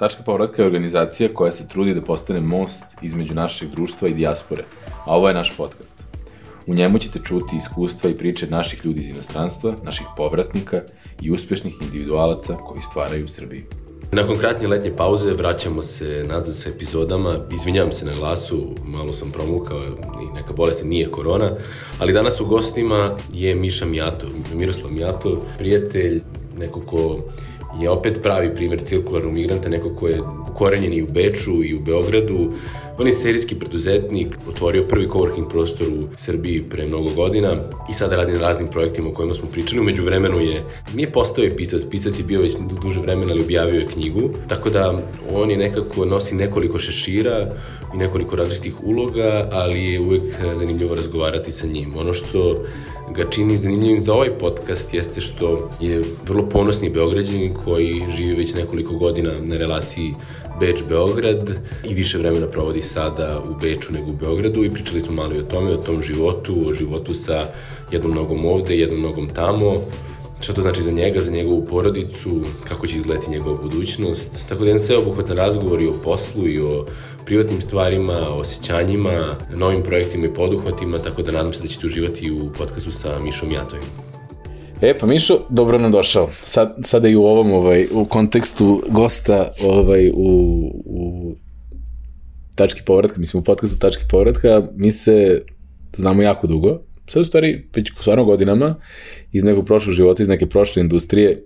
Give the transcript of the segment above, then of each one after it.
Tačka povratka je organizacija koja se trudi da postane most između našeg društva i dijaspore, a ovo je naš podcast. U njemu ćete čuti iskustva i priče naših ljudi iz inostranstva, naših povratnika i uspešnih individualaca koji stvaraju u Srbiji. Nakon kratnje letnje pauze vraćamo se nazad sa epizodama. Izvinjavam se na glasu, malo sam promukao i neka bolest nije korona, ali danas u gostima je Miša Mijato, Miroslav Mijato, prijatelj, neko ko je opet pravi primer cirkularnog migranta, neko ko je ukorenjen i u Beču i u Beogradu. On je serijski preduzetnik, otvorio prvi coworking prostor u Srbiji pre mnogo godina i sada radi na raznim projektima o kojima smo pričali. Umeđu vremenu je, nije postao je pisac, pisac je bio već duže vremena, ali objavio je knjigu. Tako da on je nekako nosi nekoliko šešira i nekoliko različitih uloga, ali je uvek zanimljivo razgovarati sa njim. Ono što ga čini zanimljivim za ovaj podcast jeste što je vrlo ponosni beograđanin koji živi već nekoliko godina na relaciji Beč-Beograd i više vremena provodi sada u Beču nego u Beogradu i pričali smo malo i o tome, o tom životu, o životu sa jednom nogom ovde, jednom nogom tamo, šta to znači za njega, za njegovu porodicu, kako će izgledati njegova budućnost. Tako da jedan sveobuhvatan razgovor i o poslu i o privatnim stvarima, osjećanjima, novim projektima i poduhvatima, tako da nadam se da ćete uživati u podcastu sa Mišom Jatovim. E, pa Mišo, dobro nam došao. Sad, sada i u ovom, ovaj, u kontekstu gosta ovaj, u, u tački povratka, mislim u podcastu tački povratka, mi se znamo jako dugo, sad u stvari već stvarno godinama, iz nekog prošlog života, iz neke prošle industrije,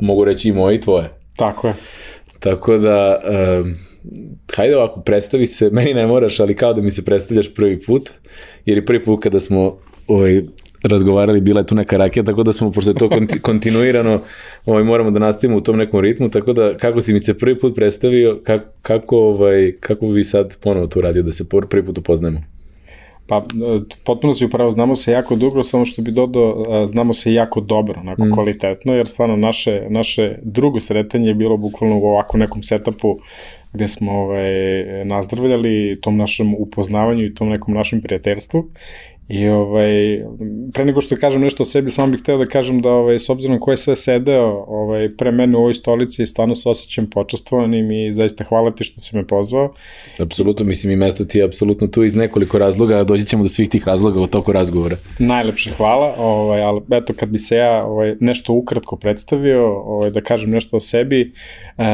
mogu reći i moje i tvoje. Tako je. Tako da, um, hajde ovako, predstavi se, meni ne moraš, ali kao da mi se predstavljaš prvi put, jer je prvi put kada smo ovaj, razgovarali, bila je tu neka rakija, tako da smo, pošto je to konti, kontinuirano, ovaj, moramo da nastavimo u tom nekom ritmu, tako da kako si mi se prvi put predstavio, kako, kako, ovaj, kako bi sad ponovo to radio, da se prvi put upoznamo? Pa, e, potpuno si upravo, znamo se jako dobro, samo što bi dodao, e, znamo se jako dobro, onako mm. kvalitetno, jer stvarno naše, naše drugo sretanje je bilo bukvalno u ovako nekom setupu gde smo ovaj, nazdravljali tom našem upoznavanju i tom nekom našem prijateljstvu I ovaj, pre nego što kažem nešto o sebi, samo bih hteo da kažem da ovaj, s obzirom ko je sve sedeo ovaj, pre mene u ovoj stolici, stvarno se osjećam počastvovanim i zaista hvala ti što si me pozvao. Apsolutno, mislim i mesto ti je apsolutno tu iz nekoliko razloga, a doći ćemo do svih tih razloga u toku razgovora. Najlepše hvala, ovaj, ali eto kad bi se ja ovaj, nešto ukratko predstavio, ovaj, da kažem nešto o sebi, e,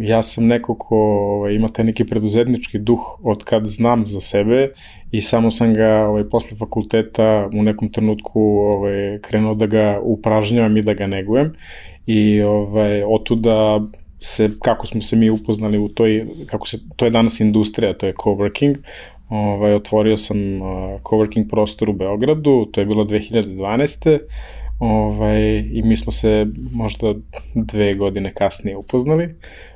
ja sam neko ko ovaj, ima taj neki preduzetnički duh od kad znam za sebe i samo sam ga ovaj, posle fakulteta u nekom trenutku ovaj, krenuo da ga upražnjavam i da ga negujem i ovaj, otuda se, kako smo se mi upoznali u toj, kako se, to je danas industrija, to je coworking, ovaj, otvorio sam uh, coworking prostor u Beogradu, to je bilo 2012. Ovaj, I mi smo se možda dve godine kasnije upoznali.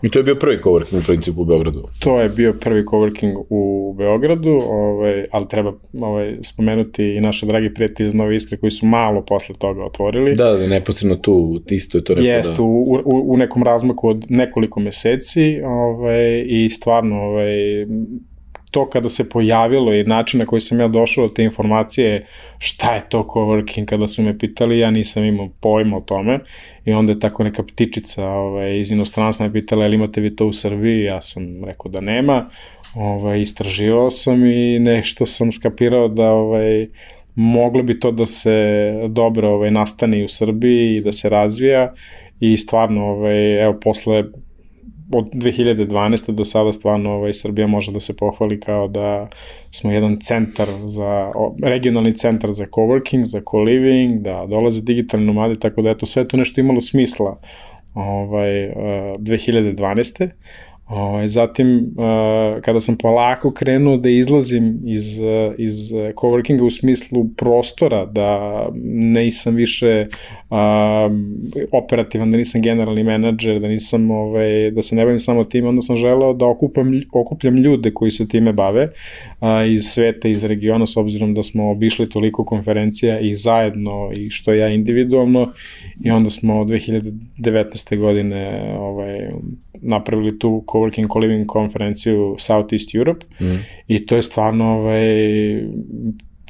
I to je bio prvi coworking u principu u Beogradu? To je bio prvi coworking u Beogradu, ovaj, ali treba ovaj, spomenuti i naše dragi prijatelji iz Nove Iskre koji su malo posle toga otvorili. Da, da, neposredno tu, isto je to rekao. Jeste, da. u, u, u nekom razmaku od nekoliko meseci ovaj, i stvarno ovaj, to kada se pojavilo i način na koji sam ja došao do te informacije šta je to coworking kada su me pitali, ja nisam imao pojma o tome. I onda je tako neka ptičica ovaj, iz inostranstva me pitala ili imate vi to u Srbiji, ja sam rekao da nema, ovaj, istraživao sam i nešto sam skapirao da ovaj, moglo bi to da se dobro ovaj, nastane u Srbiji i da se razvija. I stvarno, ovaj, evo, posle od 2012. do sada stvarno ovaj, Srbija može da se pohvali kao da smo jedan centar za, regionalni centar za coworking, za co-living, da dolaze digitalni nomadi, tako da eto sve to nešto imalo smisla ovaj, 2012. Ovaj, zatim, uh, kada sam polako krenuo da izlazim iz, uh, iz coworkinga u smislu prostora, da nisam više operativan, da nisam generalni menadžer, da nisam, ovaj, da se ne bavim samo time, onda sam želeo da okupam, okupljam ljude koji se time bave iz sveta, iz regiona, s obzirom da smo obišli toliko konferencija i zajedno i što ja individualno i onda smo 2019. godine ovaj, napravili tu coworking co-living konferenciju Southeast Europe mm. i to je stvarno ovaj,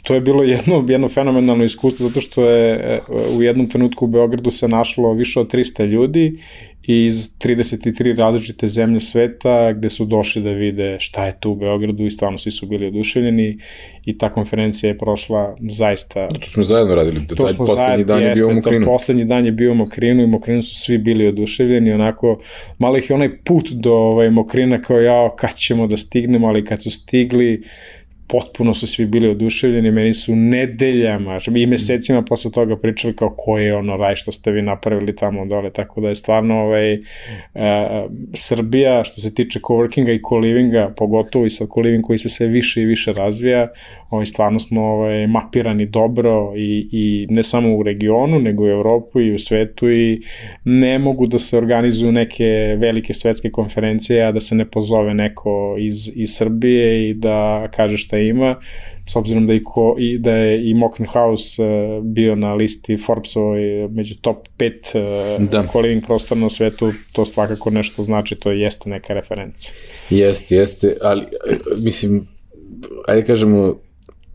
to je bilo jedno, jedno fenomenalno iskustvo zato što je u jednom trenutku u Beogradu se našlo više od 300 ljudi iz 33 različite zemlje sveta gde su došli da vide šta je tu u Beogradu i stvarno svi su bili oduševljeni i ta konferencija je prošla zaista... To smo zajedno radili, To taj smo poslednji zajedno, dan je jeste, bio u to Mokrinu. Poslednji dan je bio u Mokrinu i Mokrinu su svi bili oduševljeni, onako, malo ih je onaj put do ovaj, Mokrina kao ja, kad ćemo da stignemo, ali kad su stigli, potpuno su svi bili oduševljeni, meni su nedeljama i mesecima posle toga pričali kao ko je ono raj što ste vi napravili tamo dole, tako da je stvarno ovaj, e, Srbija što se tiče coworkinga i co-livinga, pogotovo i sa co-living koji se sve više i više razvija, ovaj, stvarno smo ovaj, mapirani dobro i, i ne samo u regionu, nego i u Evropu i u svetu i ne mogu da se organizuju neke velike svetske konferencije, a da se ne pozove neko iz, iz Srbije i da kaže šta ima, s obzirom da, i ko, i da je i Mocken House uh, bio na listi Forbesovoj među top 5 uh, Da. co-living prostora na svetu, to svakako nešto znači, to jeste neka referenca. Jeste, jeste, ali e, mislim, ajde kažemo,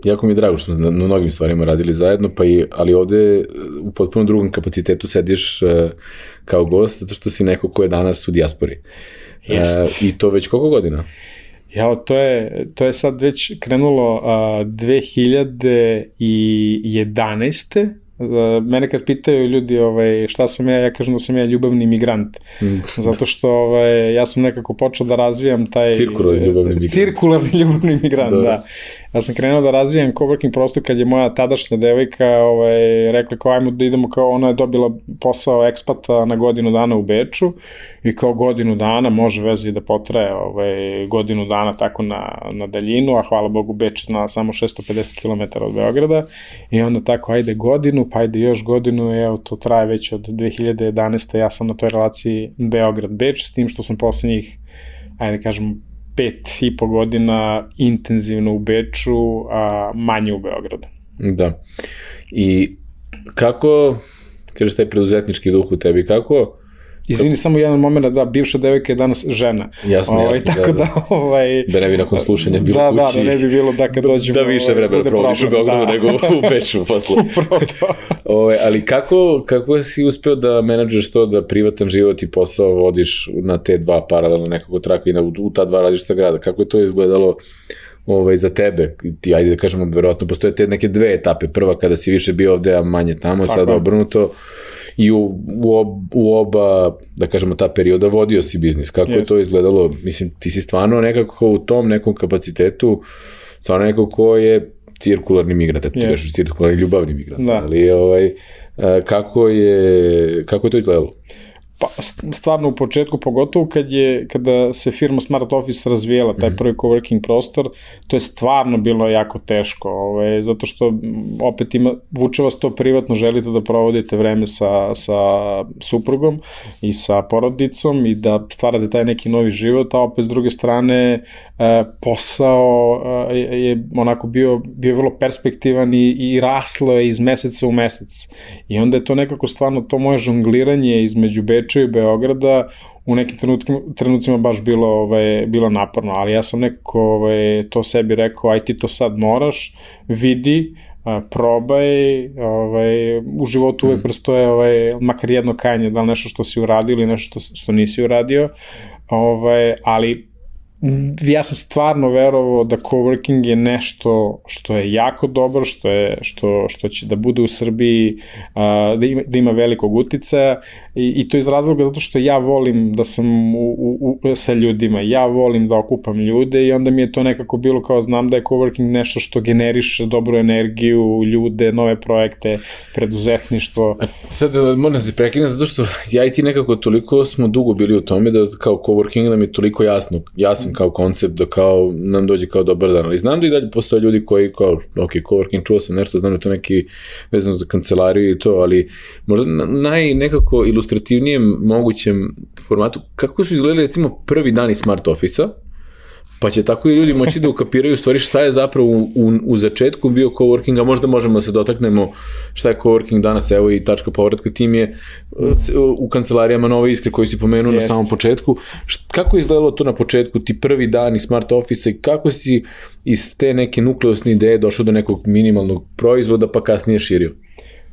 jako mi je drago što smo na, na mnogim stvarima radili zajedno, pa i, ali ovde e, u potpuno drugom kapacitetu sediš uh, kao gost, zato što si neko ko je danas u dijaspori. Jeste. E, I to već koliko godina? Ja, to je, to je sad već krenulo uh, 2011. Uh, mene kad pitaju ljudi ovaj, šta sam ja, ja kažem da sam ja ljubavni migrant. Mm. Zato što ovaj, ja sam nekako počeo da razvijam taj... Cirkularni ljubavni migrant. Cirkularni ljubavni migrant, Da. da. da. Ja sam krenuo da razvijam coworking prostor kad je moja tadašnja devojka ovaj, rekla kao ajmo da idemo kao ona je dobila posao ekspata na godinu dana u Beču i kao godinu dana može veze i da potraje ovaj, godinu dana tako na, na daljinu, a hvala Bogu Beč je na samo 650 km od Beograda i onda tako ajde godinu, pa ajde još godinu, evo to traje već od 2011. ja sam na toj relaciji Beograd-Beč, s tim što sam poslednjih, ajde da kažem, pet i po godina intenzivno u Beču, a manje u Beogradu. Da. I kako, kažeš taj preduzetnički duh u tebi, kako, Izvini, samo jedan moment, da, bivša devojka je danas žena. Jasno, ovaj, jasno, Tako da, da, da. ovaj, da ne bi nakon slušanja bilo da, kući, Da, da ne bi bilo da kad dođemo... da više ovaj, vremena provodiš u Beogradu da. nego u Beču posle. Upravo to. Ove, ali kako, kako si uspeo da menadžuješ to da privatan život i posao vodiš na te dva paralelno nekako traka i na, u ta dva različita grada? Kako je to izgledalo ovaj, za tebe? Ti, ajde da kažemo, verovatno postoje te neke dve etape. Prva kada si više bio ovde, a manje tamo, Tako sada je. obrnuto. I u, u, ob, u oba, da kažemo, ta perioda vodio si biznis. Kako je Jeste. to izgledalo? Mislim, ti si stvarno nekako u tom nekom kapacitetu, stvarno neko ko je cirkularni migrant, eto ti kažeš cirkularni ljubavni migrant, Da. ali ovaj, kako je, kako je to izgledalo? Pa, st- stvarno u početku, pogotovo kad je, kada se firma Smart Office razvijela, taj prvi coworking prostor, to je stvarno bilo jako teško, ovaj, zato što opet ima, vuče vas to privatno, želite da provodite vreme sa, sa suprugom i sa porodicom i da stvarate taj neki novi život, a opet s druge strane posao e, je, onako bio, bio vrlo perspektivan i, i raslo je iz meseca u mesec. I onda je to nekako stvarno to moje žongliranje između Beča i Beograda u nekim trenutkima, trenucima baš bilo, ovaj, bilo naporno, ali ja sam nekako ovaj, to sebi rekao, aj ti to sad moraš, vidi, a, probaj, ovaj, u životu uvek prestoje ovaj, makar jedno kajanje, da li nešto što si uradio ili nešto što, što nisi uradio, ovaj, ali ja sam stvarno verovao da coworking je nešto što je jako dobro, što je što što će da bude u Srbiji a, da ima da ima velikog uticaja i, i to iz razloga zato što ja volim da sam u, u, u, sa ljudima, ja volim da okupam ljude i onda mi je to nekako bilo kao znam da je coworking nešto što generiše dobru energiju, ljude, nove projekte, preduzetništvo. Sad e, moram da se prekinem zato što ja i ti nekako toliko smo dugo bili u tome da kao coworking nam je toliko jasno, jasan kao koncept da kao nam dođe kao dobar dan, ali znam da i dalje postoje ljudi koji kao, ok, coworking, čuo sam nešto, znam da to neki vezano za kancelariju i to, ali možda na- naj nekako ilustrativnijem mogućem formatu, kako su izgledali recimo prvi dani smart office-a, Pa će tako i ljudi moći da ukapiraju stvari šta je zapravo u, u, u začetku bio coworking, a možda možemo da se dotaknemo šta je coworking danas, evo i tačka povratka. Tim je uh, u kancelarijama Nove Iskre koji si pomenuo na samom početku. Kako je izgledalo to na početku, ti prvi dani smart office i kako si iz te neke nukleusne ideje došao do nekog minimalnog proizvoda pa kasnije širio?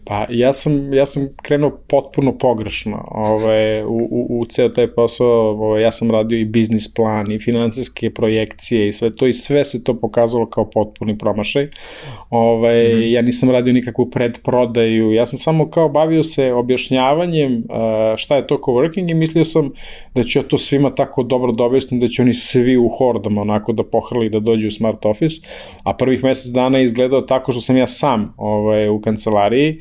Pa ja sam, ja sam krenuo potpuno pogrešno ovaj, u, u, u ceo taj posao, ovaj, ja sam radio i biznis plan i financijske projekcije i sve to i sve se to pokazalo kao potpuni promašaj. Ovaj, mm -hmm. Ja nisam radio nikakvu predprodaju, ja sam samo kao bavio se objašnjavanjem uh, šta je to coworking i mislio sam da ću ja to svima tako dobro dobestim da će oni svi u hordama onako da pohrli da dođu u smart office, a prvih mesec dana je izgledao tako što sam ja sam ovaj, u kancelariji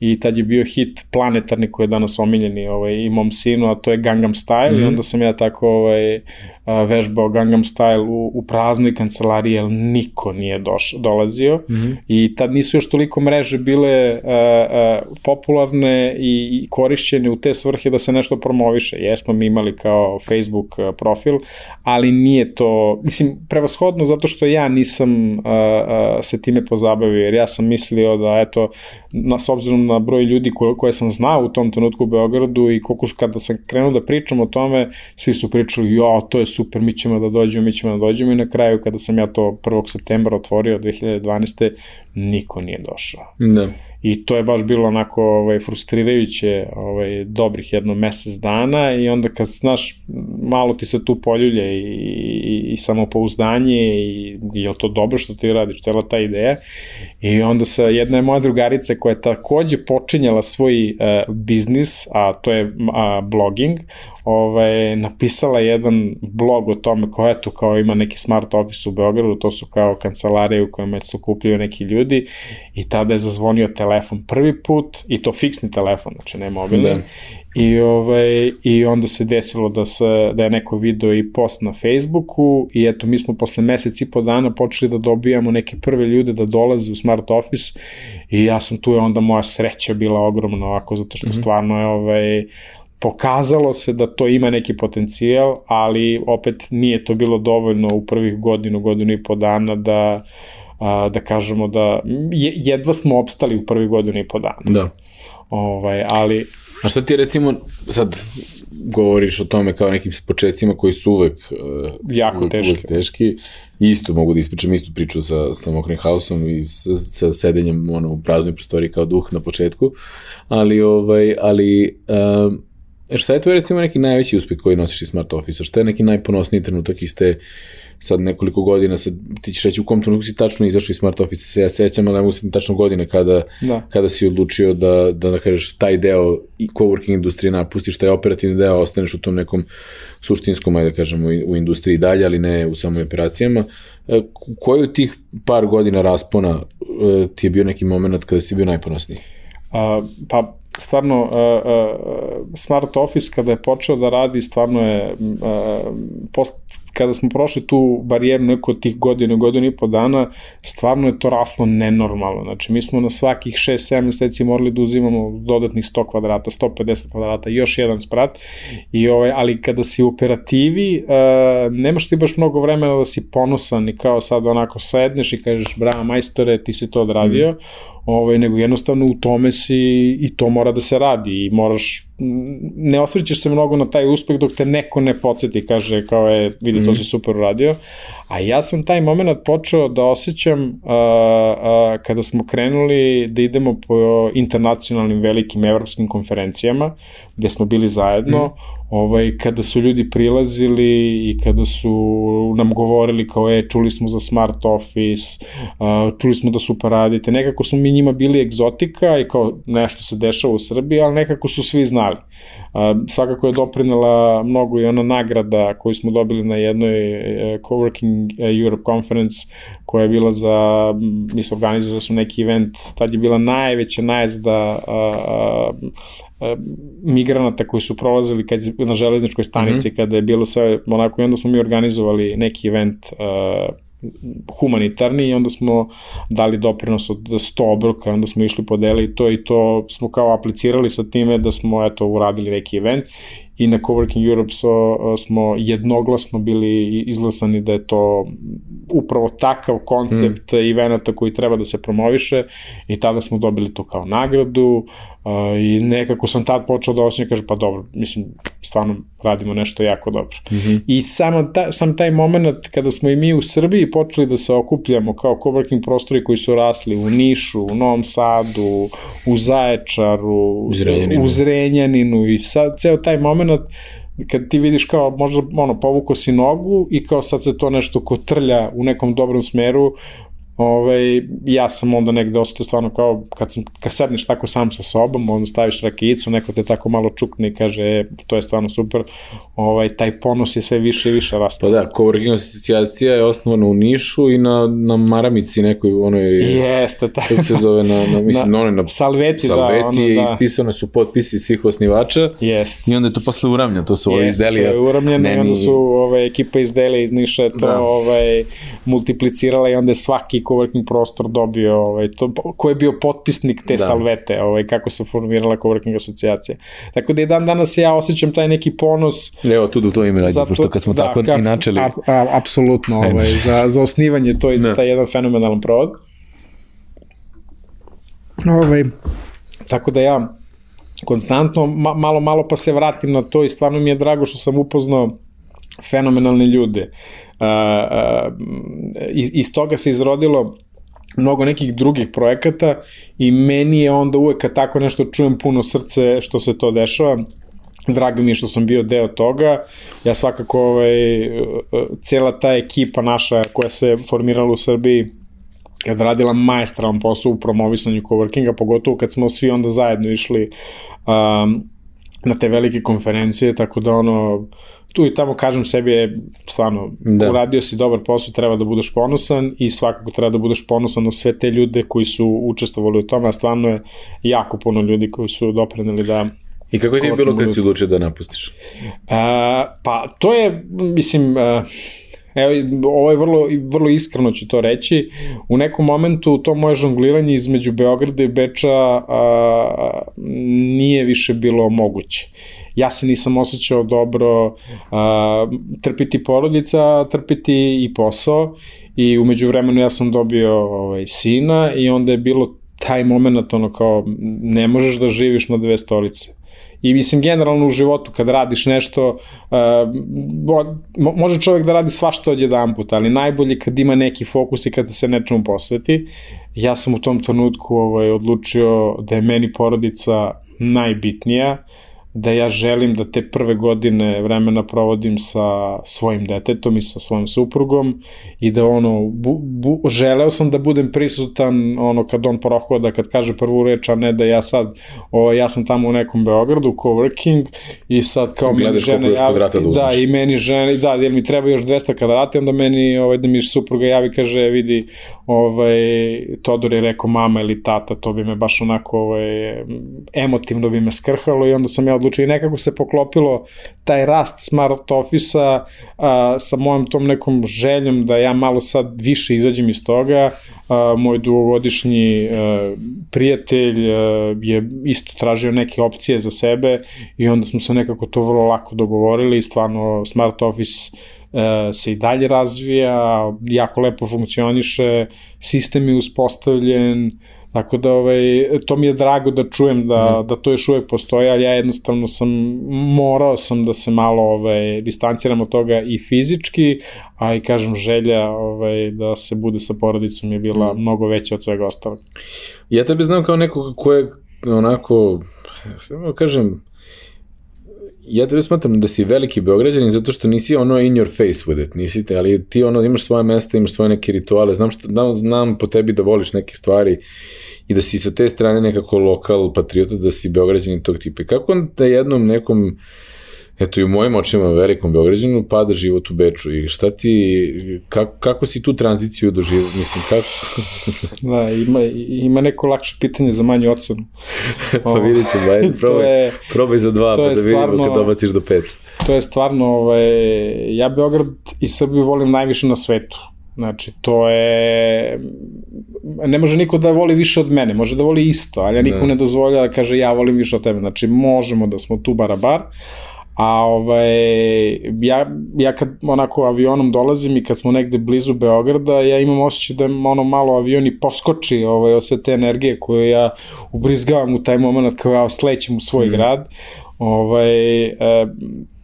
i tad je bio hit planetarni koji je danas omiljeni ovaj, i mom sinu, a to je Gangnam Style mm -hmm. i mhm. onda sam ja tako ovaj, vežbao Gangnam Style u, u praznoj kancelariji, jer niko nije doš, dolazio mm -hmm. i tad nisu još toliko mreže bile uh, uh, popularne i, i korišćene u te svrhe da se nešto promoviše. Jesmo mi imali kao Facebook profil, ali nije to, mislim, prevashodno zato što ja nisam uh, uh, se time pozabavio, jer ja sam mislio da, eto, na, s obzirom na broj ljudi koje, koje sam znao u tom trenutku u Beogradu i koliko kada sam krenuo da pričam o tome, svi su pričali, jo, to je super, mi ćemo da dođemo, mi ćemo da dođemo i na kraju kada sam ja to 1. septembra otvorio 2012. niko nije došao. Da. I to je baš bilo onako ovaj, frustrirajuće ovaj, dobrih jedno mesec dana i onda kad znaš, malo ti se tu poljulje i, i, i samopouzdanje i je to dobro što ti radiš, cela ta ideja. I onda sa jedna je moja drugarica koja je takođe počinjala svoj uh, biznis, a to je uh, blogging, ovaj, napisala jedan blog o tome ko eto kao ima neki smart office u Beogradu, to su kao kancelarije u kojima se okupljaju neki ljudi i tada je zazvonio telefon prvi put i to fiksni telefon, znači ne mobilni. Da. I, ovaj, I onda se desilo da, se, da je neko video i post na Facebooku i eto mi smo posle mesec i po dana počeli da dobijamo neke prve ljude da dolaze u smart office i ja sam tu je onda moja sreća bila ogromna ovako zato što mm -hmm. stvarno je ovaj, pokazalo se da to ima neki potencijal, ali opet nije to bilo dovoljno u prvih godinu, godinu i po dana da a, da kažemo da jedva smo opstali u prvih godinu i po dana. Da. Ovaj, ali... A šta ti recimo, sad govoriš o tome kao nekim početcima koji su uvek jako uvek, teški. Uvek teški. Isto mogu da ispričam istu priču sa, sa Mokrim Hausom i sa, sa sedenjem ono, u praznoj prostoriji kao duh na početku. Ali, ovaj, ali um, šta je tvoj recimo neki najveći uspeh koji nosiš iz Smart Office-a? Šta je neki najponosniji trenutak iz te sad nekoliko godina, sad ti ćeš reći u kom trenutku si tačno izašao iz Smart Office, se ja sećam, ali ne mogu tačno godine kada, da. kada si odlučio da, da, da kažeš taj deo i coworking industrije napustiš, taj operativni deo, ostaneš u tom nekom suštinskom, ajde da kažemo, u industriji dalje, ali ne u samoj operacijama. E, koji tih par godina raspona e, ti je bio neki moment kada si bio najponosniji? A, pa stvarno uh, uh, Smart Office kada je počeo da radi stvarno je uh, post, kada smo prošli tu barijeru neko od tih godina, godina i po dana, stvarno je to raslo nenormalno. Znači, mi smo na svakih 6-7 meseci morali da uzimamo dodatnih 100 kvadrata, 150 kvadrata, još jedan sprat, i ovaj, ali kada si u operativi, uh, nemaš ti baš mnogo vremena da si ponosan i kao sad onako sedneš i kažeš, bravo majstore, ti si to odradio, mm ovaj, nego jednostavno u tome si i to mora da se radi i moraš, ne osvrćeš se mnogo na taj uspeh dok te neko ne podsjeti, kaže kao je, vidi to mm. si super uradio, a ja sam taj moment počeo da osjećam uh, uh, kada smo krenuli da idemo po internacionalnim velikim evropskim konferencijama, gde smo bili zajedno, mm ovaj, kada su ljudi prilazili i kada su nam govorili kao, e, čuli smo za smart office, čuli smo da super radite, nekako smo mi njima bili egzotika i kao nešto se dešava u Srbiji, ali nekako su svi znali. Svakako je doprinela mnogo i ona nagrada koju smo dobili na jednoj uh, Coworking e, Europe Conference koja je bila za, mi se organizovali smo neki event, tad je bila najveća najezda uh, E, migranata koji su prolazili kad, na železničkoj stanici mm -hmm. kada je bilo sve onako i onda smo mi organizovali neki event uh, humanitarni i onda smo dali doprinos od 100 obroka, onda smo išli podeliti to i to smo kao aplicirali sa time da smo eto uradili neki event i na Coworking Europe so, smo jednoglasno bili izglasani da je to upravo takav koncept mm. eventa koji treba da se promoviše i tada smo dobili to kao nagradu Uh, I nekako sam tad počeo da osjećam, kaže, pa dobro, mislim, stvarno radimo nešto jako dobro. Mm -hmm. I samo ta, sam taj moment kada smo i mi u Srbiji počeli da se okupljamo kao coworking prostori koji su rasli u Nišu, u Novom Sadu, u Zaječaru, u Zrenjaninu, u Zrenjaninu i sad ceo taj moment kad ti vidiš kao možda ono povuko si nogu i kao sad se to nešto kotrlja u nekom dobrom smeru Ove, ja sam onda negde osetio stvarno kao, kad, sam, kad sedneš tako sam sa sobom, onda staviš rakicu, neko te tako malo čukne i kaže, e, to je stvarno super, ovaj, taj ponos je sve više i više rastao. Pa da, Coworking asocijacija je osnovana u Nišu i na, na Maramici nekoj, onoj, Jeste, ta, kako se zove, na, na mislim, na, onoj, na Salveti, Salveti da, ono, je da. ispisane su potpisi svih osnivača Jeste. i onda je to posle uramlja, to su ove izdelija. To je uramljeno i onda su ove, ekipa iz Delija iz Niša to da. ovaj, multiplicirala i onda je svaki coworking prostor dobio, ovaj, to, ko je bio potpisnik te da. salvete, ovaj, kako se formirala coworking asocijacija. Tako da i dan danas ja osjećam taj neki ponos. Evo, tu do to ime radi, pošto kad smo da, tako kak, i načeli. A, a, apsolutno, ovaj, za, za osnivanje to i za da. taj jedan fenomenalan provod. Ovaj, tako da ja konstantno, ma, malo, malo pa se vratim na to i stvarno mi je drago što sam upoznao fenomenalne ljude. Uh, uh, iz, iz toga se izrodilo mnogo nekih drugih projekata i meni je onda uvek kad tako nešto čujem puno srce što se to dešava drago mi je što sam bio deo toga. Ja svakako, ovaj, cela ta ekipa naša koja se formirala u Srbiji je odradila majestralan posao u promovisanju coworkinga, pogotovo kad smo svi onda zajedno išli um, na te velike konferencije, tako da ono, tu i tamo kažem sebi je stvarno da. uradio si dobar posao, treba da budeš ponosan i svakako treba da budeš ponosan na sve te ljude koji su učestvovali u tome, a stvarno je jako puno ljudi koji su doprinili da I kako ti je bilo kad si odlučio da napustiš? A, pa to je, mislim, a, evo, ovo je vrlo, vrlo iskreno ću to reći, u nekom momentu to moje žongliranje između Beograda i Beča a, nije više bilo moguće ja se nisam osjećao dobro, a, trpiti porodica, trpiti i posao i umeđu vremenu ja sam dobio ovaj, sina i onda je bilo taj moment ono kao ne možeš da živiš na dve stolice. I mislim, generalno u životu, kad radiš nešto, uh, može čovjek da radi svašta od jedan put, ali najbolje kad ima neki fokus i kad se nečemu posveti. Ja sam u tom trenutku ovaj, odlučio da je meni porodica najbitnija, da ja želim da te prve godine vremena provodim sa svojim detetom i sa svojim suprugom i da ono, bu, bu, želeo sam da budem prisutan ono kad on prohoda, kad kaže prvu reč, a ne da ja sad, o, ja sam tamo u nekom Beogradu, coworking i sad kao mi žena javi, da, da, i meni žena, da, jer mi treba još 200 kvadrata, onda meni ovaj, da mi supruga javi, kaže, vidi, ovaj, Todor je rekao mama ili tata, to bi me baš onako ovaj, emotivno bi me skrhalo i onda sam ja odlučio i nekako se poklopilo taj rast smart ofisa a, sa mojom tom nekom željom da ja malo sad više izađem iz toga. A, moj dugogodišnji a, prijatelj a, je isto tražio neke opcije za sebe i onda smo se nekako to vrlo lako dogovorili i stvarno smart office se i dalje razvija, jako lepo funkcioniše, sistem je uspostavljen, Tako da ovaj, to mi je drago da čujem da, mm. da to još uvek postoji, ali ja jednostavno sam, morao sam da se malo ovaj, distanciram od toga i fizički, a i kažem želja ovaj, da se bude sa porodicom je bila mm. mnogo veća od svega ostalog. Ja tebe znam kao nekog ko je onako, kažem, ja tebe smatram da si veliki beograđanin zato što nisi ono in your face with it, nisi te, ali ti ono imaš svoje mesta, imaš svoje neke rituale, znam, šta, znam, znam po tebi da voliš neke stvari i da si sa te strane nekako lokal patriota, da si beograđanin tog tipa. Kako da jednom nekom eto i u mojim očima velikom Beograđanu pada život u Beču i šta ti, kako, kako si tu tranziciju doživio, mislim, kako? da, ima, ima neko lakše pitanje za manju ocenu. pa vidjet ćemo, ajde, probaj, je, probaj za dva, pa da vidimo stvarno, kad dobaciš do pet. To je stvarno, ovaj, ja Beograd i Srbiju volim najviše na svetu. Znači, to je... Ne može niko da voli više od mene, može da voli isto, ali ja niko ne, ne dozvolja da kaže ja volim više od tebe. Znači, možemo da smo tu barabar, a ovaj, ja, ja kad onako avionom dolazim i kad smo negde blizu Beograda, ja imam osjećaj da ono malo avion i poskoči ovaj, od sve te energije koje ja ubrizgavam u taj moment kao ja slećem u svoj mm. grad. Ovaj, e,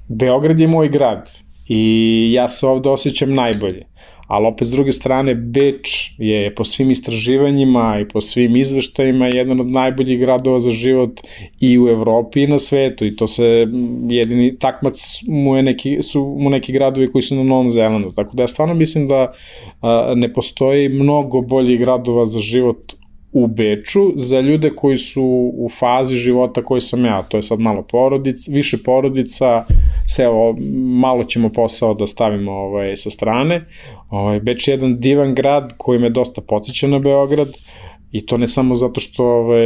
Beograd je moj grad i ja se ovde osjećam najbolje ali opet s druge strane Beč je po svim istraživanjima i po svim izveštajima jedan od najboljih gradova za život i u Evropi i na svetu. I to se jedini takmac mu je neki, su mu neki gradovi koji su na Novom Zelandu, tako da ja stvarno mislim da a, ne postoji mnogo boljih gradova za život u Beču za ljude koji su u fazi života koji sam ja, to je sad malo porodic, više porodica, sve ovo, malo ćemo posao da stavimo ovaj, sa strane. Ovaj, Beč je jedan divan grad koji me dosta podsjeća na Beograd, I to ne samo zato što ovaj,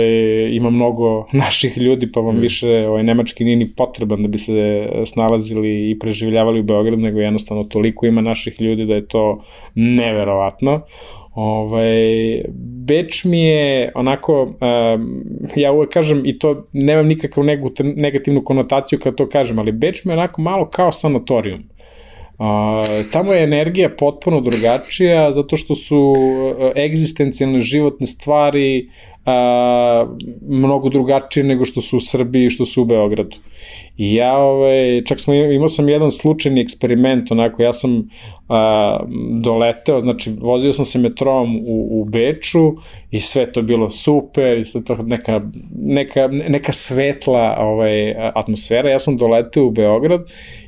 ima mnogo naših ljudi, pa vam mm. više ovaj, nemački nije ni potreban da bi se snalazili i preživljavali u Beogradu, nego jednostavno toliko ima naših ljudi da je to neverovatno. Ovaj, Beč mi je onako, um, ja uvek kažem i to nemam nikakvu negativnu konotaciju kad to kažem, ali Beč mi je onako malo kao sanatorijum. Uh, tamo je energija potpuno drugačija zato što su uh, egzistencijalne životne stvari a, mnogo drugačije nego što su u Srbiji što su u Beogradu. I ja, ovaj, čak smo, imao sam jedan slučajni eksperiment, onako, ja sam a, doleteo, znači, vozio sam se metrom u, u Beču i sve to bilo super, i sve to neka, neka, neka svetla ovaj, atmosfera. Ja sam doleteo u Beograd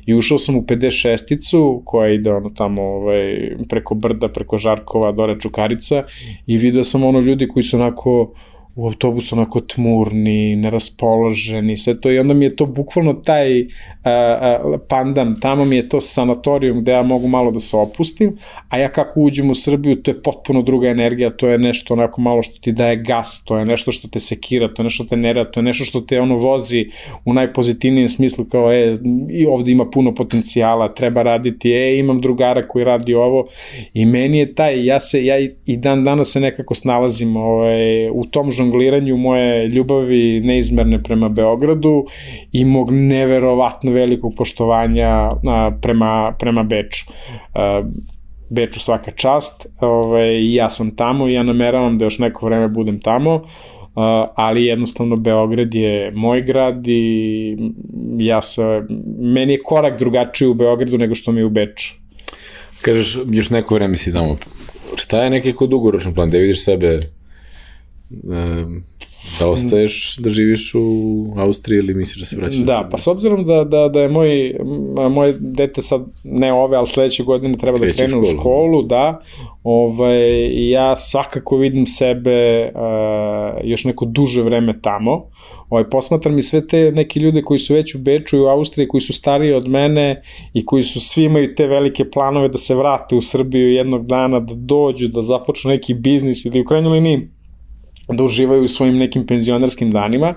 i ušao sam u 56-icu koja ide ono tamo ovaj, preko Brda, preko Žarkova, dore Čukarica i video sam ono ljudi koji su onako u autobusu onako tmurni, neraspoloženi, sve to i onda mi je to bukvalno taj a, a, pandam, tamo mi je to sanatorijum gde ja mogu malo da se opustim, a ja kako uđem u Srbiju, to je potpuno druga energija, to je nešto onako malo što ti daje gas, to je nešto što te sekira, to je nešto što te nera, to je nešto što te ono vozi u najpozitivnijem smislu kao, e, i ovde ima puno potencijala, treba raditi, e, imam drugara koji radi ovo i meni je taj, ja se, ja i dan danas se nekako snalazim ovaj, u tom žong žongliranju moje ljubavi neizmerne prema Beogradu i mog neverovatno velikog poštovanja prema, prema Beču. Beču svaka čast, ovaj, ja sam tamo i ja nameravam da još neko vreme budem tamo, ali jednostavno Beograd je moj grad i ja se, meni je korak drugačiji u Beogradu nego što mi je u Beču. Kažeš, još neko vreme si tamo. Šta je neki kod dugoročan plan? Da vidiš sebe da ostaješ da živiš u Austriji ili misliš da se vraćaš? Da, pa s obzirom da, da, da je moj, moje dete sad, ne ove, ali sledeće godine treba Kreće da krene u školu, da, ovaj, ja svakako vidim sebe uh, još neko duže vreme tamo, ovaj, posmatram i sve te neki ljude koji su već u Beču i u Austriji, koji su stariji od mene i koji su svi imaju te velike planove da se vrate u Srbiju jednog dana, da dođu, da započnu neki biznis ili u krajnjoj liniji da uživaju u svojim nekim penzionerskim danima,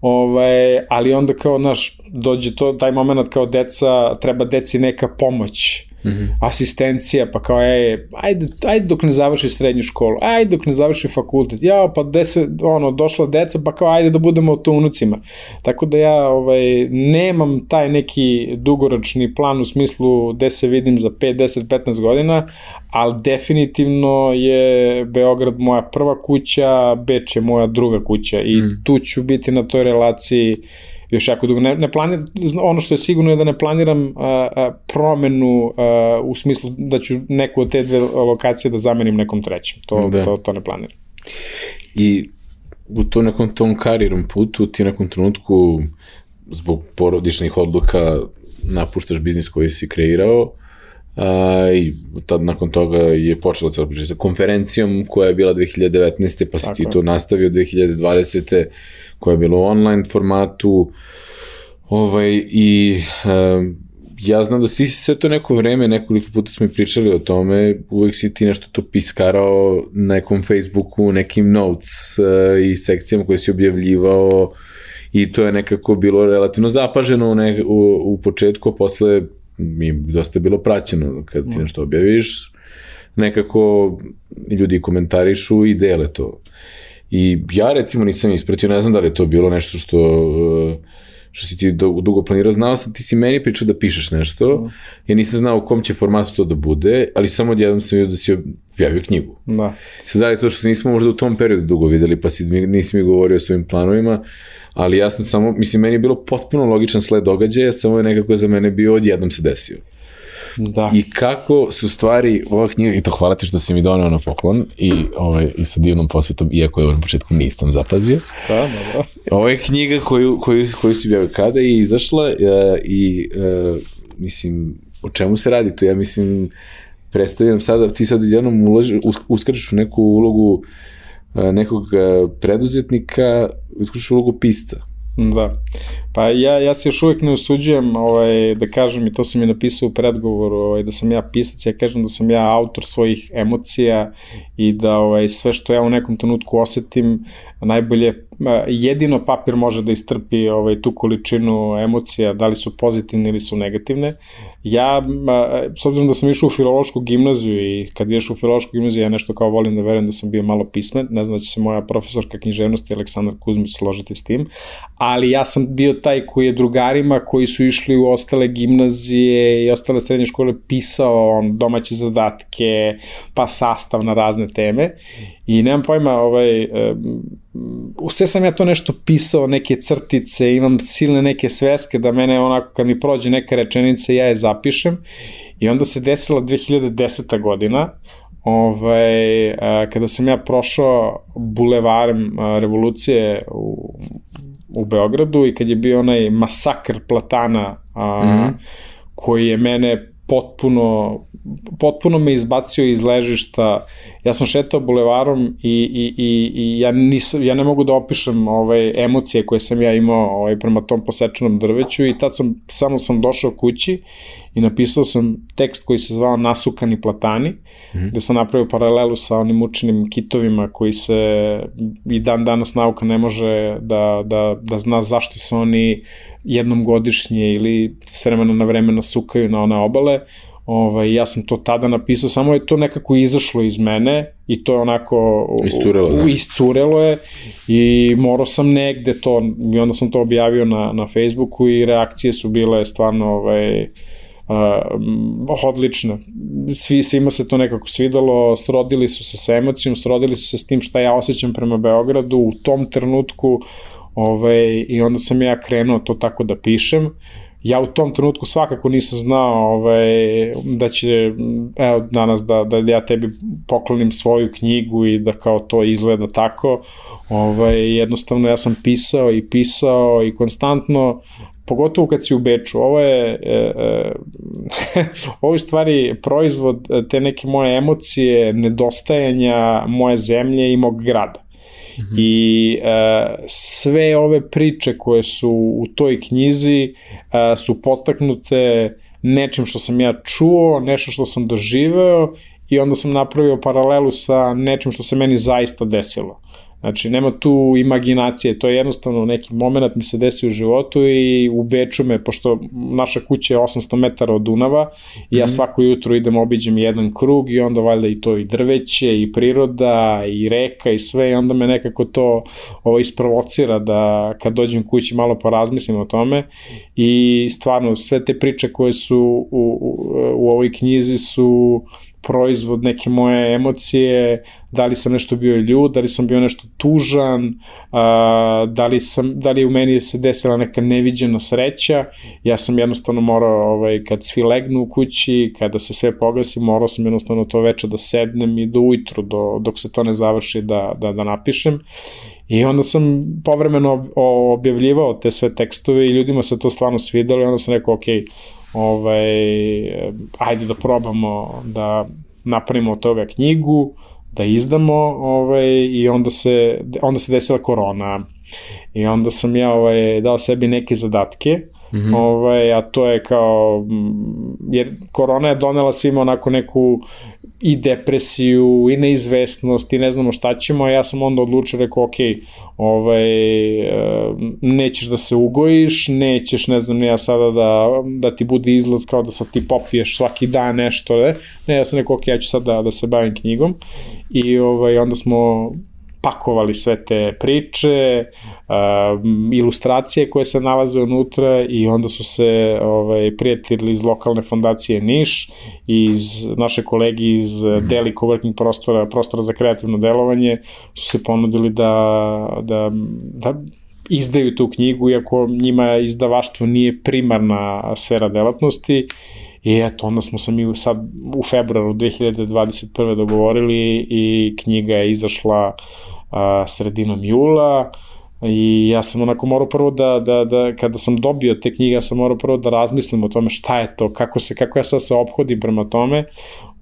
ovaj, ali onda kao, naš, dođe to, taj moment kao deca, treba deci neka pomoć, mm -hmm. asistencija, pa kao, ej, ajde, ajde dok ne završi srednju školu, ajde dok ne završi fakultet, ja, pa gde se, ono, došla deca, pa kao, ajde da budemo to unucima. Tako da ja, ovaj, nemam taj neki dugoročni plan u smislu gde se vidim za 5, 10, 15 godina, ali definitivno je Beograd moja prva kuća, Beč je moja druga kuća i mm. tu ću biti na toj relaciji još jako dugo. Ne, ne planiram, ono što je sigurno je da ne planiram a, a, promenu a, u smislu da ću neku od te dve lokacije da zamenim nekom trećem. To, da. to, to ne planiram. I u to nekom tom karijerom putu ti nekom trenutku zbog porodičnih odluka napuštaš biznis koji si kreirao a, i tad nakon toga je počela cela priča sa konferencijom koja je bila 2019. pa Tako ti to nastavio 2020 koja je bila u online formatu, ovaj, i um, ja znam da si sve to neko vreme, nekoliko puta smo i pričali o tome, uvek si ti nešto to piskarao na nekom Facebooku, nekim notes uh, i sekcijama koje si objavljivao i to je nekako bilo relativno zapaženo u, ne, u, u početku, a posle mi je dosta bilo praćeno kad ti mm. nešto objaviš, nekako ljudi komentarišu i dele to. I ja recimo nisam ispratio, ne znam da li je to bilo nešto što, što si ti dugo planirao, znao sam, ti si meni pričao da pišeš nešto, mm. ja nisam znao u kom će formatu to da bude, ali samo odjednom sam vidio da si objavio knjigu. Da. Sad da je to što se nismo možda u tom periodu dugo videli, pa si, nisi mi govorio o svojim planovima, ali ja sam samo, mislim, meni je bilo potpuno logičan sled događaja, samo je nekako za mene bio odjednom se desio. Da. I kako su stvari, ova knjiga, i to hvala ti što si mi donao na poklon, i, ovaj, i sa divnom posvetom, iako je na početku nisam zapazio. Da, da, da. Ovo je knjiga koju, koju, koju si objavio kada je izašla uh, i, uh, mislim, o čemu se radi to? Ja mislim, predstavljam sada, ti sad jednom ulaži, uskrčeš u neku ulogu uh, nekog preduzetnika, uskrčeš u ulogu pista. Da. Pa ja, ja se još uvijek ne usuđujem ovaj, da kažem, i to sam mi napisao u predgovoru, ovaj, da sam ja pisac, ja kažem da sam ja autor svojih emocija i da ovaj, sve što ja u nekom trenutku osetim, najbolje, jedino papir može da istrpi ovaj, tu količinu emocija, da li su pozitivne ili su negativne. Ja, s obzirom da sam išao u filološku gimnaziju i kad ješ u filološku gimnaziju, ja nešto kao volim da verujem da sam bio malo pismen, ne znam da će se moja profesorka književnosti Aleksandar Kuzmić složiti s tim, ali ja sam bio taj koji je drugarima koji su išli u ostale gimnazije i ostale srednje škole pisao on, domaće zadatke, pa sastav na razne teme i nemam pojma, ovaj, um, sve sam ja to nešto pisao, neke crtice, imam silne neke sveske da mene onako kad mi prođe neka rečenica ja je zapišem i onda se desila 2010. godina, ovaj, kada sam ja prošao bulevarem revolucije u, u Beogradu i kad je bio onaj masakr platana a, mm -hmm. koji je mene potpuno, potpuno me izbacio iz ležišta. Ja sam šetao bulevarom i, i, i, i ja, nisam, ja ne mogu da opišem ove emocije koje sam ja imao ovaj, prema tom posečenom drveću i tad sam, samo sam došao kući i napisao sam tekst koji se zvao Nasukani platani, mm -hmm. gde sam napravio paralelu sa onim učenim kitovima koji se i dan danas nauka ne može da, da, da zna zašto se oni jednom godišnje ili s vremena na vreme nasukaju na one obale. Ovaj, ja sam to tada napisao, samo je to nekako izašlo iz mene i to je onako iscurelo, da. iscurelo je i morao sam negde to i onda sam to objavio na, na Facebooku i reakcije su bile stvarno ovaj, uh, odlična. Svi, svima se to nekako svidalo, srodili su se sa emocijom, srodili su se s tim šta ja osjećam prema Beogradu u tom trenutku ovaj, i onda sam ja krenuo to tako da pišem. Ja u tom trenutku svakako nisam znao ovaj, da će evo, danas da, da ja tebi poklonim svoju knjigu i da kao to izgleda tako. Ovaj, jednostavno ja sam pisao i pisao i konstantno pogotovo kad si u Beču, ovo je, e, e, ovo je stvari proizvod te neke moje emocije, nedostajanja moje zemlje i mog grada. Mm -hmm. I e, sve ove priče koje su u toj knjizi e, su podstaknute nečim što sam ja čuo, nešto što sam doživeo i onda sam napravio paralelu sa nečim što se meni zaista desilo. Znači, nema tu imaginacije, to je jednostavno neki moment mi se desi u životu i u Beču me, pošto naša kuća je 800 metara od Dunava, i ja mhm. svako jutro idem, obiđem jedan krug i onda valjda i to i drveće, i priroda, i reka, i sve, i onda me nekako to ovo, isprovocira da kad dođem kući malo porazmislim o tome i stvarno sve te priče koje su u, u, u ovoj knjizi su proizvod neke moje emocije, da li sam nešto bio ljud, da li sam bio nešto tužan, a, da, li sam, da li u meni se desila neka neviđena sreća, ja sam jednostavno morao, ovaj, kad svi legnu u kući, kada se sve pogasi, morao sam jednostavno to veče da sednem i do ujutru, do, dok se to ne završi da, da, da napišem. I onda sam povremeno objavljivao te sve tekstove i ljudima se to stvarno svidalo i onda sam rekao, okej, okay, ovaj, ajde da probamo da napravimo od toga knjigu, da izdamo ovaj, i onda se, onda se desila korona. I onda sam ja ovaj, dao sebi neke zadatke, mm -hmm. ovaj, a to je kao, jer korona je donela svima onako neku i depresiju i neizvestnost i ne znamo šta ćemo, a ja sam onda odlučio, rekao, ok, ovaj, nećeš da se ugojiš, nećeš, ne znam, ja sada da, da ti bude izlaz kao da sad ti popiješ svaki dan nešto, ne, ne ja sam rekao, ok, ja ću sad da, da se bavim knjigom. I ovaj, onda smo pakovali sve te priče, uh, ilustracije koje se nalaze unutra i onda su se ovaj, prijatelji iz lokalne fondacije Niš i iz naše kolegi iz mm. Deli Coworking prostora, prostora za kreativno delovanje su se ponudili da, da, da izdaju tu knjigu, iako njima izdavaštvo nije primarna sfera delatnosti I eto, onda smo se mi sad u februaru 2021. dogovorili i knjiga je izašla a, sredinom jula i ja sam onako morao prvo da, da, da, kada sam dobio te knjige, ja sam morao prvo da razmislim o tome šta je to, kako, se, kako ja sad se obhodim prema tome.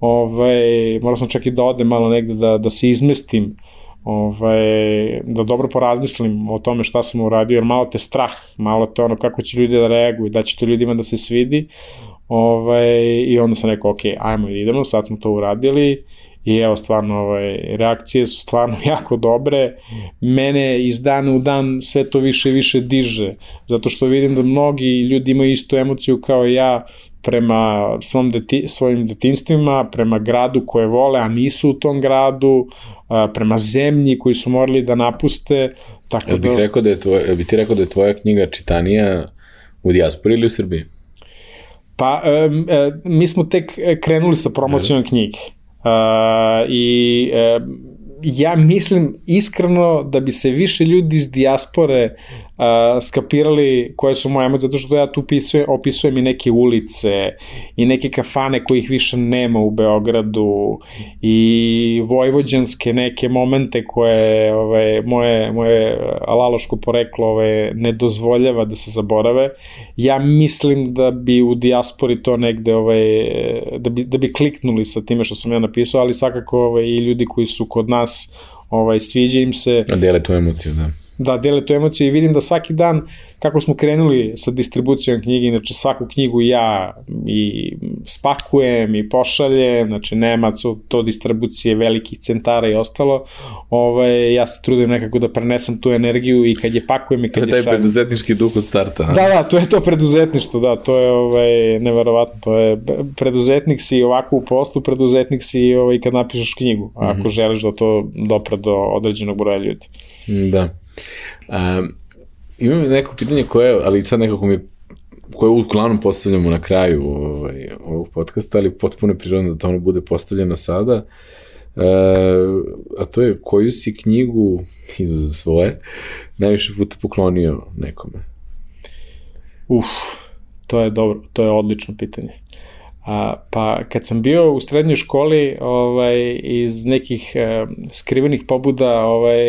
Ovaj, morao sam čak i da odem malo negde da, da se izmestim ovaj, da dobro porazmislim o tome šta sam uradio, jer malo te strah, malo te ono kako će ljudi da reaguju, da će to ljudima da se svidi, ovaj, i onda sam rekao, ok, ajmo idemo, sad smo to uradili, i evo stvarno ovaj, reakcije su stvarno jako dobre mene iz dana u dan sve to više i više diže zato što vidim da mnogi ljudi imaju istu emociju kao ja prema svom deti, svojim detinstvima, prema gradu koje vole, a nisu u tom gradu, prema zemlji koji su morali da napuste. Tako jel bih da... rekao da je tvoj, bi ti rekao da je tvoja knjiga čitanija u dijaspori ili u Srbiji? Pa, e, e, mi smo tek krenuli sa promocijom knjige. I e, ja mislim iskreno da bi se više ljudi iz dijaspore uh, skapirali koje su moje emocije, zato što ja tu opisujem, opisujem i neke ulice i neke kafane kojih više nema u Beogradu i vojvođanske neke momente koje ove, moje, moje alaloško poreklo ove, ne dozvoljava da se zaborave. Ja mislim da bi u dijaspori to negde ove, da, bi, da bi kliknuli sa time što sam ja napisao, ali svakako ove, i ljudi koji su kod nas ovaj, sviđa im se. Dele tu emociju, da da dele tu emociju i vidim da svaki dan kako smo krenuli sa distribucijom knjige, inače svaku knjigu ja i spakujem i pošaljem, znači nema to distribucije velikih centara i ostalo, ovaj, ja se trudim nekako da prenesem tu energiju i kad je pakujem i kad je To je taj preduzetnički duh od starta. A? Da, da, to je to preduzetništvo, da, to je ovaj, neverovatno, to je preduzetnik si ovako u poslu, preduzetnik si ovaj, kad napišeš knjigu, ako mm -hmm. želiš da to dopre do određenog broja ljudi. Da. Um, imam neko pitanje koje, ali sad nekako mi koje uglavnom postavljamo na kraju ovaj, ovog podcasta, ali potpuno je prirodno da to ono bude postavljeno sada. E, a to je koju si knjigu, izuza svoje, najviše puta poklonio nekome? Uf, to je dobro, to je odlično pitanje. A, pa kad sam bio u srednjoj školi ovaj, iz nekih e, skrivenih pobuda ovaj,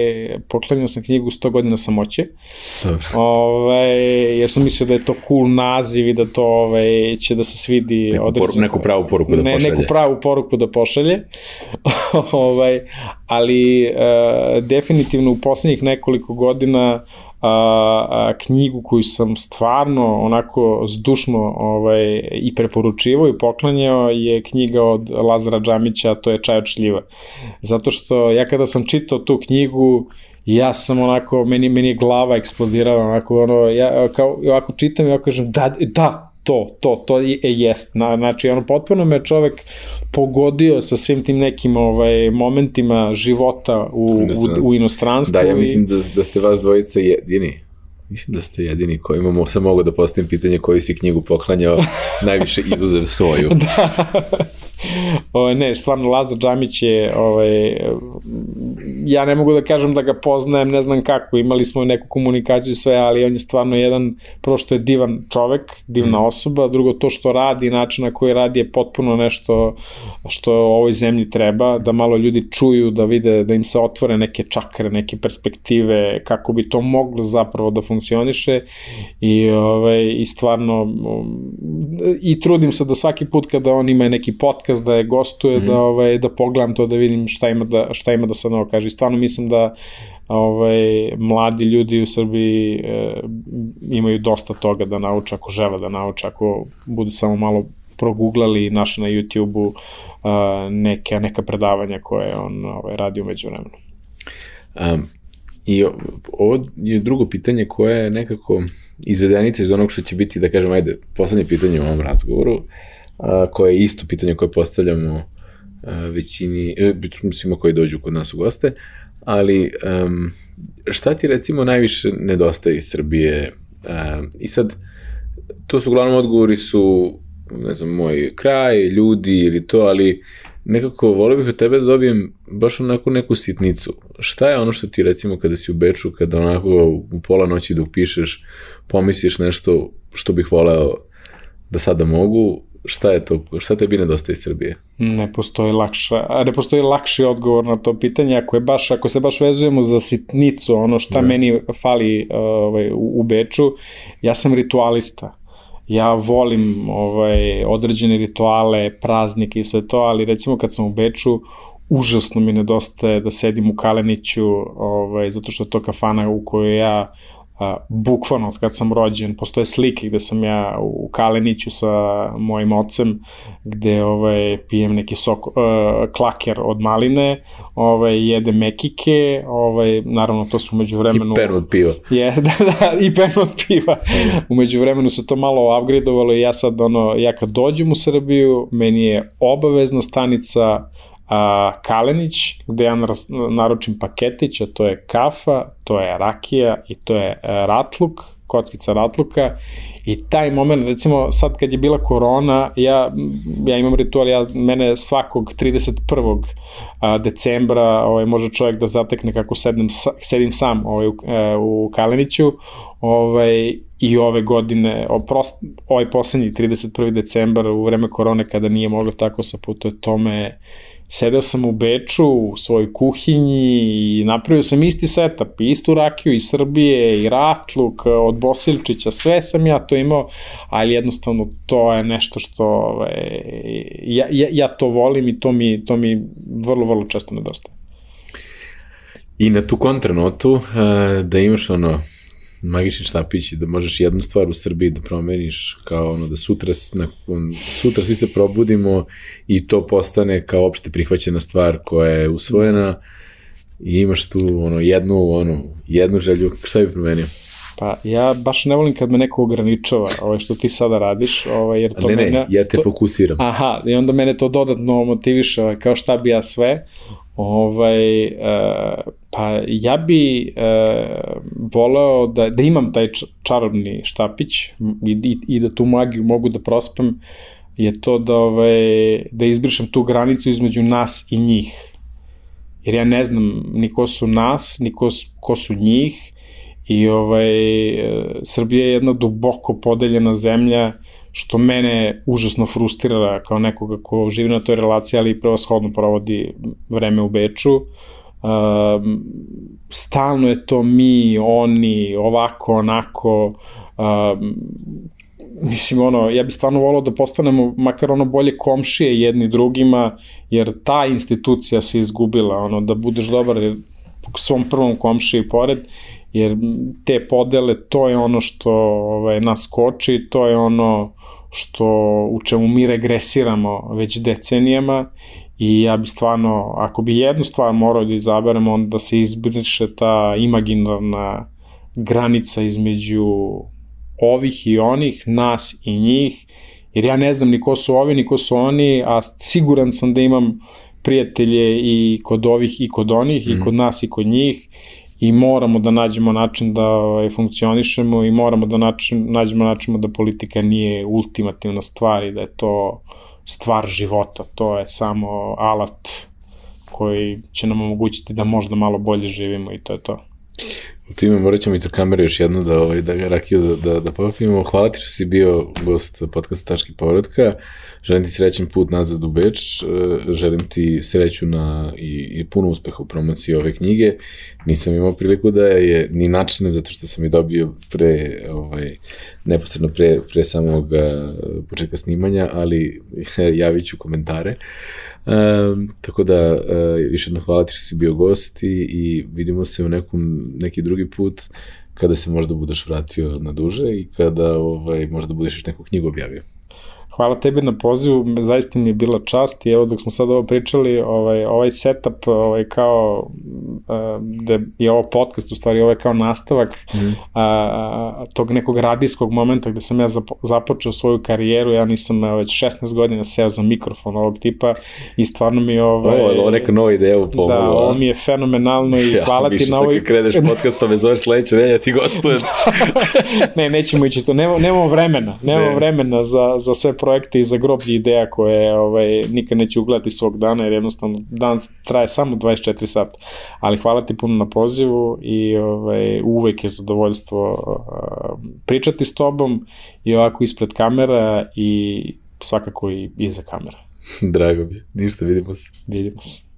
poklanjao sam knjigu 100 godina samoće. Dobro. Ovaj, jer sam mislio da je to cool naziv i da to ovaj, će da se svidi neku, određen, poru, neku pravu poruku da ne, pošalje. Neku pravu poruku da pošalje. ovaj, ali e, definitivno u poslednjih nekoliko godina a, a, knjigu koju sam stvarno onako zdušno ovaj, i preporučivo i poklanjao je knjiga od Lazara Džamića, to je Čaj od šljiva. Zato što ja kada sam čitao tu knjigu, ja sam onako, meni, meni je glava eksplodirala, onako, ono, ja kao, ovako čitam i ovako kažem, da, da, to, to, to je, jest. Na, znači, ono, potpuno me čovek pogodio sa svim tim nekim ovaj, momentima života u, u, u inostranstvu. Da, ja mislim da, da ste vas dvojice jedini. Mislim da ste jedini koji imamo, sam mogu da postavim pitanje koju si knjigu poklanjao najviše izuzev svoju. da. O, ne, stvarno Lazar Džamić je, ovaj, ja ne mogu da kažem da ga poznajem, ne znam kako, imali smo neku komunikaciju sve, ali on je stvarno jedan, prvo što je divan čovek, divna mm. osoba, drugo to što radi, način na koji radi je potpuno nešto što ovoj zemlji treba, da malo ljudi čuju, da vide, da im se otvore neke čakre, neke perspektive, kako bi to moglo zapravo da funkcioniše i, ovaj, i stvarno i trudim se da svaki put kada on ima neki podcast da je gostuje, mm -hmm. da, ovaj, da pogledam to, da vidim šta ima da, šta ima da se novo kaže. I stvarno mislim da ovaj, mladi ljudi u Srbiji e, imaju dosta toga da nauče ako žele da nauče, ako budu samo malo proguglali naše na YouTube-u e, neke, neka predavanja koje on ovaj, radi umeđu vremenu. Um, I ovo je drugo pitanje koje je nekako izvedenica iz onog što će biti, da kažem, ajde, poslednje pitanje u ovom razgovoru, a, koje je isto pitanje koje postavljamo a, većini, e, svima koji dođu kod nas u goste, ali um, šta ti recimo najviše nedostaje iz Srbije? Um, I sad, to su uglavnom odgovori su, ne znam, moj kraj, ljudi ili to, ali nekako volio bih od tebe da dobijem baš onako neku sitnicu. Šta je ono što ti recimo kada si u Beču, kada onako u pola noći dok pišeš, pomisliš nešto što bih voleo da sada mogu, šta je to, šta tebi nedostaje iz Srbije? Ne postoji lakša, ne postoji lakši odgovor na to pitanje, ako je baš, ako se baš vezujemo za sitnicu, ono šta ne. meni fali ovaj, u, u Beču, ja sam ritualista. Ja volim ovaj, određene rituale, praznike i sve to, ali recimo kad sam u Beču, užasno mi nedostaje da sedim u Kaleniću, ovaj, zato što je to kafana u kojoj ja a, bukvalno od kad sam rođen, postoje slike gde sam ja u Kaleniću sa mojim ocem, gde ovaj, pijem neki sok, uh, klaker od maline, ovaj, jedem mekike, ovaj, naravno to su umeđu vremenu... I penu od piva. Je, da, da, i penu od piva. umeđu vremenu se to malo upgradeovalo i ja sad, ono, ja kad dođem u Srbiju, meni je obavezna stanica a, Kalenić, gde ja naručim paketić, a to je kafa, to je rakija i to je e, ratluk, kockica ratluka i taj moment, recimo sad kad je bila korona, ja, ja imam ritual, ja, mene svakog 31. decembra ovaj, može čovjek da zatekne kako sedem, sedim sam ovaj, u, e, u Kaleniću ovaj, i ove godine, prost, ovaj poslednji 31. decembar u vreme korone kada nije moglo tako sa putuje, to me sedeo sam u Beču, u svojoj kuhinji i napravio sam isti setup, istu rakiju iz Srbije i ratluk od Bosilčića, sve sam ja to imao, ali jednostavno to je nešto što ovaj, ja, ja, ja to volim i to mi, to mi vrlo, vrlo često nedostaje. I na tu kontranotu, uh, da imaš ono, magični štapić i da možeš jednu stvar u Srbiji da promeniš kao ono da sutra, nakon, sutra svi se probudimo i to postane kao opšte prihvaćena stvar koja je usvojena i imaš tu ono jednu, ono, jednu želju, šta bi promenio? Pa ja baš ne volim kad me neko ograničava, ovaj, što ti sada radiš, ovaj, jer to ne, mene... Ne, ja te to, fokusiram. Aha, i onda mene to dodatno motiviše, ovaj, kao šta bi ja sve. Ovaj, uh, pa ja bi uh, voleo da, da imam taj čarobni štapić i, i, i da tu magiju mogu da prospem, je to da, ovaj, da izbrišem tu granicu između nas i njih. Jer ja ne znam ni ko su nas, ni ko, ko su njih i ovaj, Srbija je jedna duboko podeljena zemlja što mene užasno frustrira kao nekoga ko živi na toj relaciji, ali prevashodno provodi vreme u Beču. Uh, stalno je to mi, oni, ovako, onako, uh, mislim, ono, ja bih stvarno volao da postanemo makar ono bolje komšije jedni drugima, jer ta institucija se izgubila, ono, da budeš dobar svom prvom komšiji pored, jer te podele, to je ono što ovaj, nas koči, to je ono što u čemu mi regresiramo već decenijama i ja bi stvarno, ako bi jednu stvar morao da izaberem, onda da se izbriše ta imaginarna granica između ovih i onih, nas i njih, jer ja ne znam ni ko su ovi, ni ko su oni, a siguran sam da imam prijatelje i kod ovih i kod onih, mm. i mhm. kod nas i kod njih, i moramo da nađemo način da ovaj, funkcionišemo i moramo da način, nađemo način da politika nije ultimativna stvar i da je to stvar života, to je samo alat koji će nam omogućiti da možda malo bolje živimo i to je to. U time morat ćemo i za kamere još jednu da, ovaj, da ga rakiju da, da, da popimo. Hvala ti što si bio gost podcasta Tački povratka. Želim ti srećen put nazad u Beč. E, želim ti sreću na, i, i puno uspeha u promociji ove knjige. Nisam imao priliku da je ni načinem, zato što sam je dobio pre, ovaj, neposredno pre, pre samog početka snimanja, ali javit ću komentare. Um, tako da, uh, još jedno hvala ti što si bio gost i, i vidimo se u nekom, neki drugi put kada se možda budeš vratio na duže i kada ovaj, možda budeš još neku knjigu objavio. Hvala tebi na pozivu, zaista mi je bila čast i evo dok smo sad ovo pričali, ovaj, ovaj setup ovaj, kao uh, da je ovo podcast, u stvari ovo je kao nastavak mm. uh, tog nekog radijskog momenta gde sam ja započeo svoju karijeru, ja nisam uh, već 16 godina seo za mikrofon ovog tipa i stvarno mi ovaj... Ovo, ovo neka nova ideja u pomogu. Da, ovo mi je fenomenalno i ja, hvala ti na ovoj... Ja, kreneš podcast pa me zoveš sledeće, ne, ja ti gostujem. ne, nećemo ići to, nemamo, nemamo vremena, nemamo ne. vremena za, za sve projekte i za groblje ideja koje ovaj, nikad neće ugledati svog dana, jer jednostavno dan traje samo 24 sata. Ali hvala ti puno na pozivu i ovaj, uvek je zadovoljstvo uh, pričati s tobom i ovako ispred kamera i svakako i iza kamera. Drago mi, ništa, vidimo se. Vidimo se.